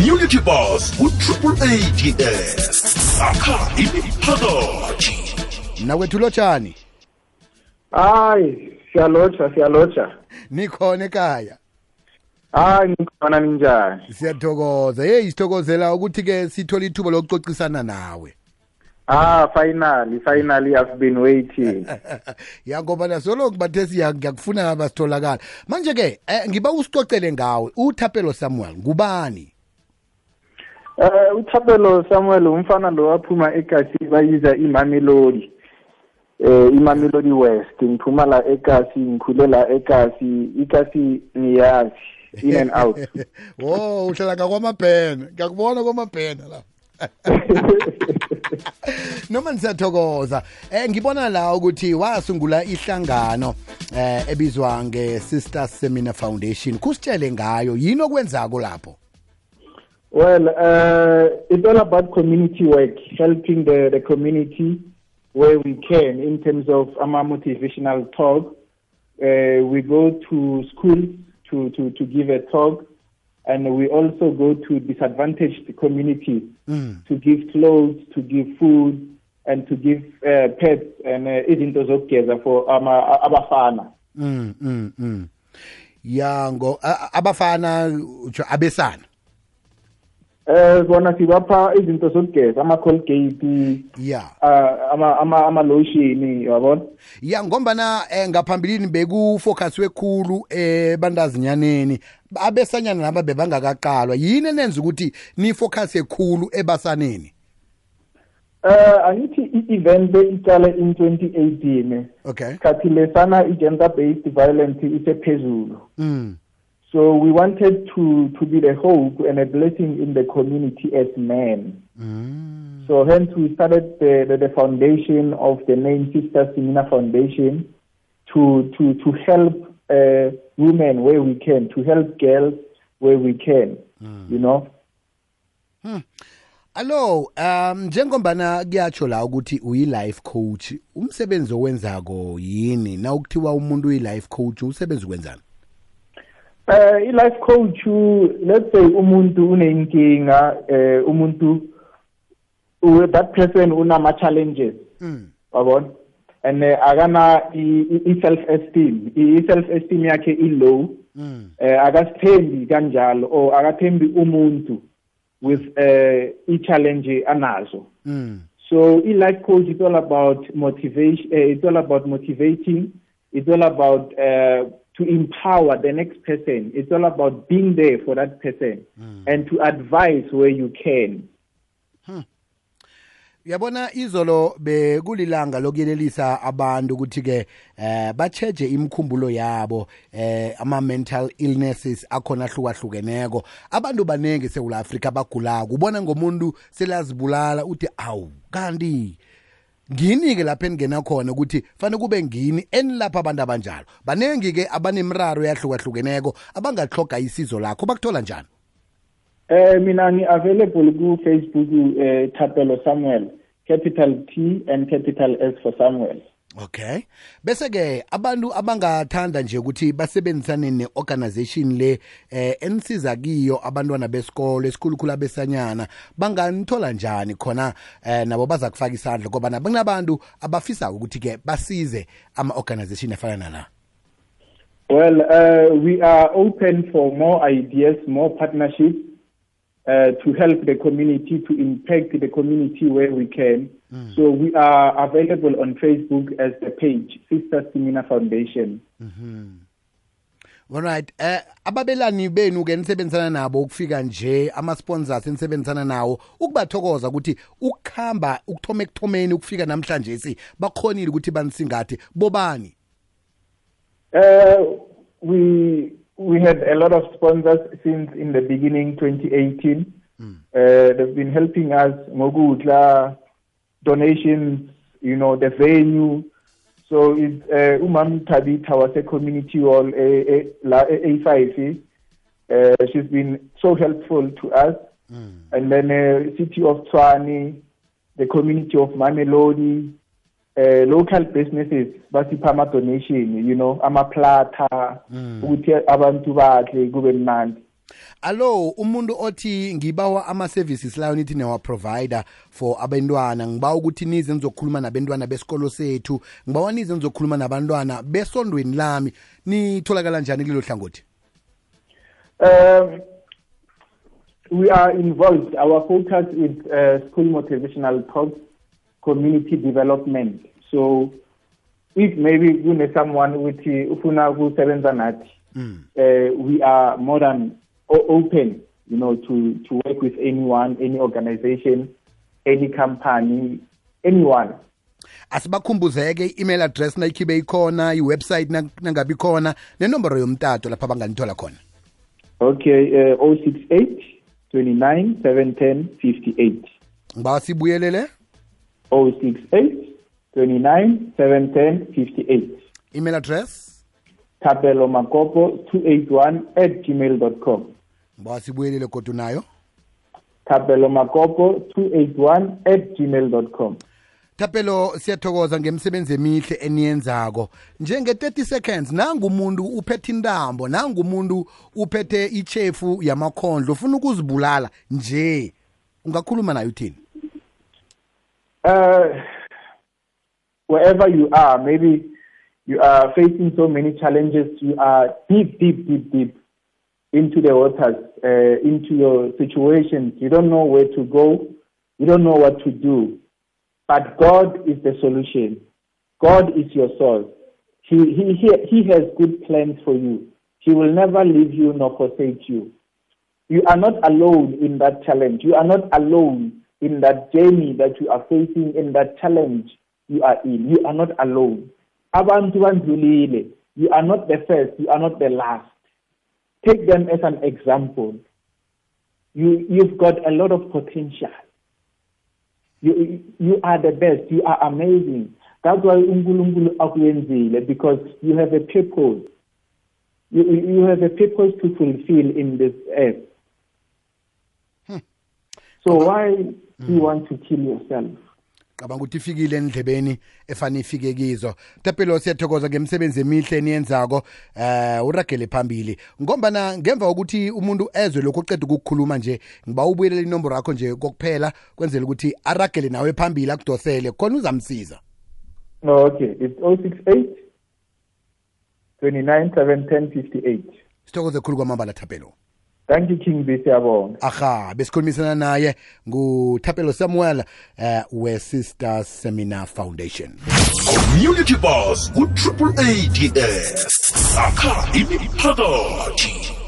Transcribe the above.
community bus ku-triple ats akha imiphakathi nakwethu lotshani hayi siyalotsha siyalotsha. Nikhona ekhaya. Hayi nikhona ninjani? Siyathokoza. Yeyi sithokozela ukuthi-ke sithole ithuba lokucocisana nawe. Ah finally finally i've been waiting. Ya ngoba nasoloku bathe siya- ngiyakufuna basitholakala. Manje-ke eh, ngiba usicocele ngawe uthapelo samuel ngubani? Eh uthapelo samuel umfana lo waphuma ekasi bayiza imamelodi. Eh imamelodi west ngiphuma la ekasi ngikhule la ekasi. Ikasi niyazi in and out. Wo uhlala ngakwamabhena ngiyakubona kwamabhena la. Noma nisiyathokoza eh ngibona la ukuthi wasungula ihlangano eh ebizwa nge-sister seminar foundation. Kusitshele ngayo yini okwenzako lapho? Well uh it's all about community work helping the the community where we can in terms of ama motivational talk. Uh, we go to schools to to to give a talk and we also go to disadvantaged communities to give clothes to give food and to give uh, pets and uh, izinto zokugeza for ama abafana. Mm mm mm ya ngo a- a- abafana utsho abesana eh bona sibapha izinto zokugeza ama colgate ya. uh, ama ama ama lotion yabona ya ngombana eh, ngaphambilini bekufocuswe khulu ebandazinyaneni abesanyana naba bebangakaqalwa yini enenza ukuthi nifocuse khulu ebasaneni? Uh, angithi i-event iqale in 2018 okay. sikhathi lesana i-gender based violence isephezulu. Mm. So we wanted to to be the hope and a blessing in the community as men. Mm. so hence we started the, the, the foundation of the name sister simina foundation to to to help uh, women where we can to help girls where we can you know? Allo um njengombana kuyatsho la ukuthi uyi-life coach umsebenzi owenzako yini? Na ukuthiwa umuntu uyi-life coach umsebenzi ukwenzani Eh i-life coach let's say umuntu unenkinga eh umuntu that person unama challenges mm. wabona and eh, akana i-self esteem i-self esteem yakhe i-low Mm. eh akasithembi kanjalo or akathembi umuntu with eh i-challenge anazo Mm. so i-life coach is all about motivation uh, it's all about motivating it's all about uh, to empower the next person. It's all about being there for that person and to advise where you can. Uyabona izolo bekulilanga lokuyelelisa abantu ukuthi-ke eh bacheje imikhumbulo yabo eh ama-mental illnesses akhona ahlukahlukeneko. Abantu baningi esewula afrika abagulako ubona ngomuntu selazibulala uthi awu kanti ngini-ke lapho eningena khona ukuthi fanele kube ngini enilapha abantu abanjalo. Baningi-ke abanemraro eyahlukahlukeneko abangahloga isizo lakho. Bakuthola njani? Eh mina ngi available ku Facebook eh Thapelo Samuel capital T and capital S for Samuel okay. Bese-ke abantu abangathanda nje ukuthi basebenzisane ne-organization le eh enisiza kiyo abantwana besikolo esikhulukhulu abesanyana banganithola njani khona eh nabo baza kufaka isandla? Ngoba nabo kunabantu abafisa ukuthi-ke basize ama-organization afana nala. Well, uh, we are open for more ideas, more partnerships uh, to help the community, to impact the community where we can. So we are available on Facebook as the page, Sister Simina Foundation. alright eh ababelani benu-ke nisebenzisana nabo ukufika nje ama-sponsors enisebenzisana nawo ukubathokoza ukuthi ukuhamba ukuthoma ekuthomeni ukufika namhlanje si bakhonile ukuthi banisingathe bobani Uh, we we had a lot of sponsors since in the beginning, 2018. Uh, they've been helping us, Mogutla, donations, you know, the venue. So it's uh, Umam Tabita was a community hall, a, a, la- a, A5. Uh, she's been so helpful to us. And then uh, City of Tswani, the community of Mamelodi, uh, local businesses basipha ama-donation you know amaplata ukuthi abantu badle kube mnandi. Allo umuntu othi ngibawa ama-services layo nithi newa-provider for abantwana ngibawa ukuthi nize nizokhuluma nabantwana besikolo sethu ngibawa nize nizokhuluma nabantwana besondweni lami nitholakala njani kulelo hlangothi? Um, we are involved. Our focus is uh, school motivational talks, community development. So, if maybe kune someone uthi ufuna ukusebenza nathi, uh, we are more than open, you know, to to work with anyone, any organization, any company, anyone. asibakhumbuzeke i-email address nayikhibe ikhona i-website nangabi khona nenomboro yomtato lapha banganithola khona Okay, uh, 068 29 710 58. ngiba sibuyelele 068 29 710 58. email address Tapelo Makopo 281 at gmail.com. ngibawa sibuyelele kodwa nayo Tapelo Makopo 281 at gmail.com. Thapelo siyathokoza ngemsebenzi emihle eniyenzako njenge-30 seconds nangumuntu uphethe intambo nangumuntu uphethe ichefu yamakhondlo ufuna ukuzibulala nje ungakhuluma naye uthini Uh, wherever you are, maybe you are facing so many challenges, you are deep, deep, deep, deep into the waters, uh, into your situations. You don't know where to go, you don't know what to do. But God is the solution. God is your source. He, he, he, he has good plans for you. He will never leave you nor forsake you. You are not alone in that challenge. You are not alone in that journey that you are facing, in that challenge you are in. You are not alone. Abantu bandlulile. You are not the first. You are not the last. Take them as an example. You, you've got a lot of potential. You, you are the best. You are amazing. That's why uNkulunkulu akuyenzile because you have a purpose. You, you have a purpose to fulfill in this earth. So why do you want to kill yourself? cabanga ukuthi ifikile endlebeni efanele ifike kizo tapelo siyathokoza ngemsebenzi emihle eniyenzako eh uragele phambili ngombana ngemva kokuthi umuntu ezwe lokho oqeda ukukukhuluma nje ngiba ubuyelele inomboro yakho nje kokuphela kwenzela ukuthi aragele nawe phambili akudosele khona uzamsiza No, okay. It's 068 29 710 58. sithokoze khulu kwamambala thapelo Thank you, King Bisiyabonga. aha besikhulumisana naye nguthapelo samuel eh we-sister seminar foundation. Community bus ku-triple ads akha imiphakathi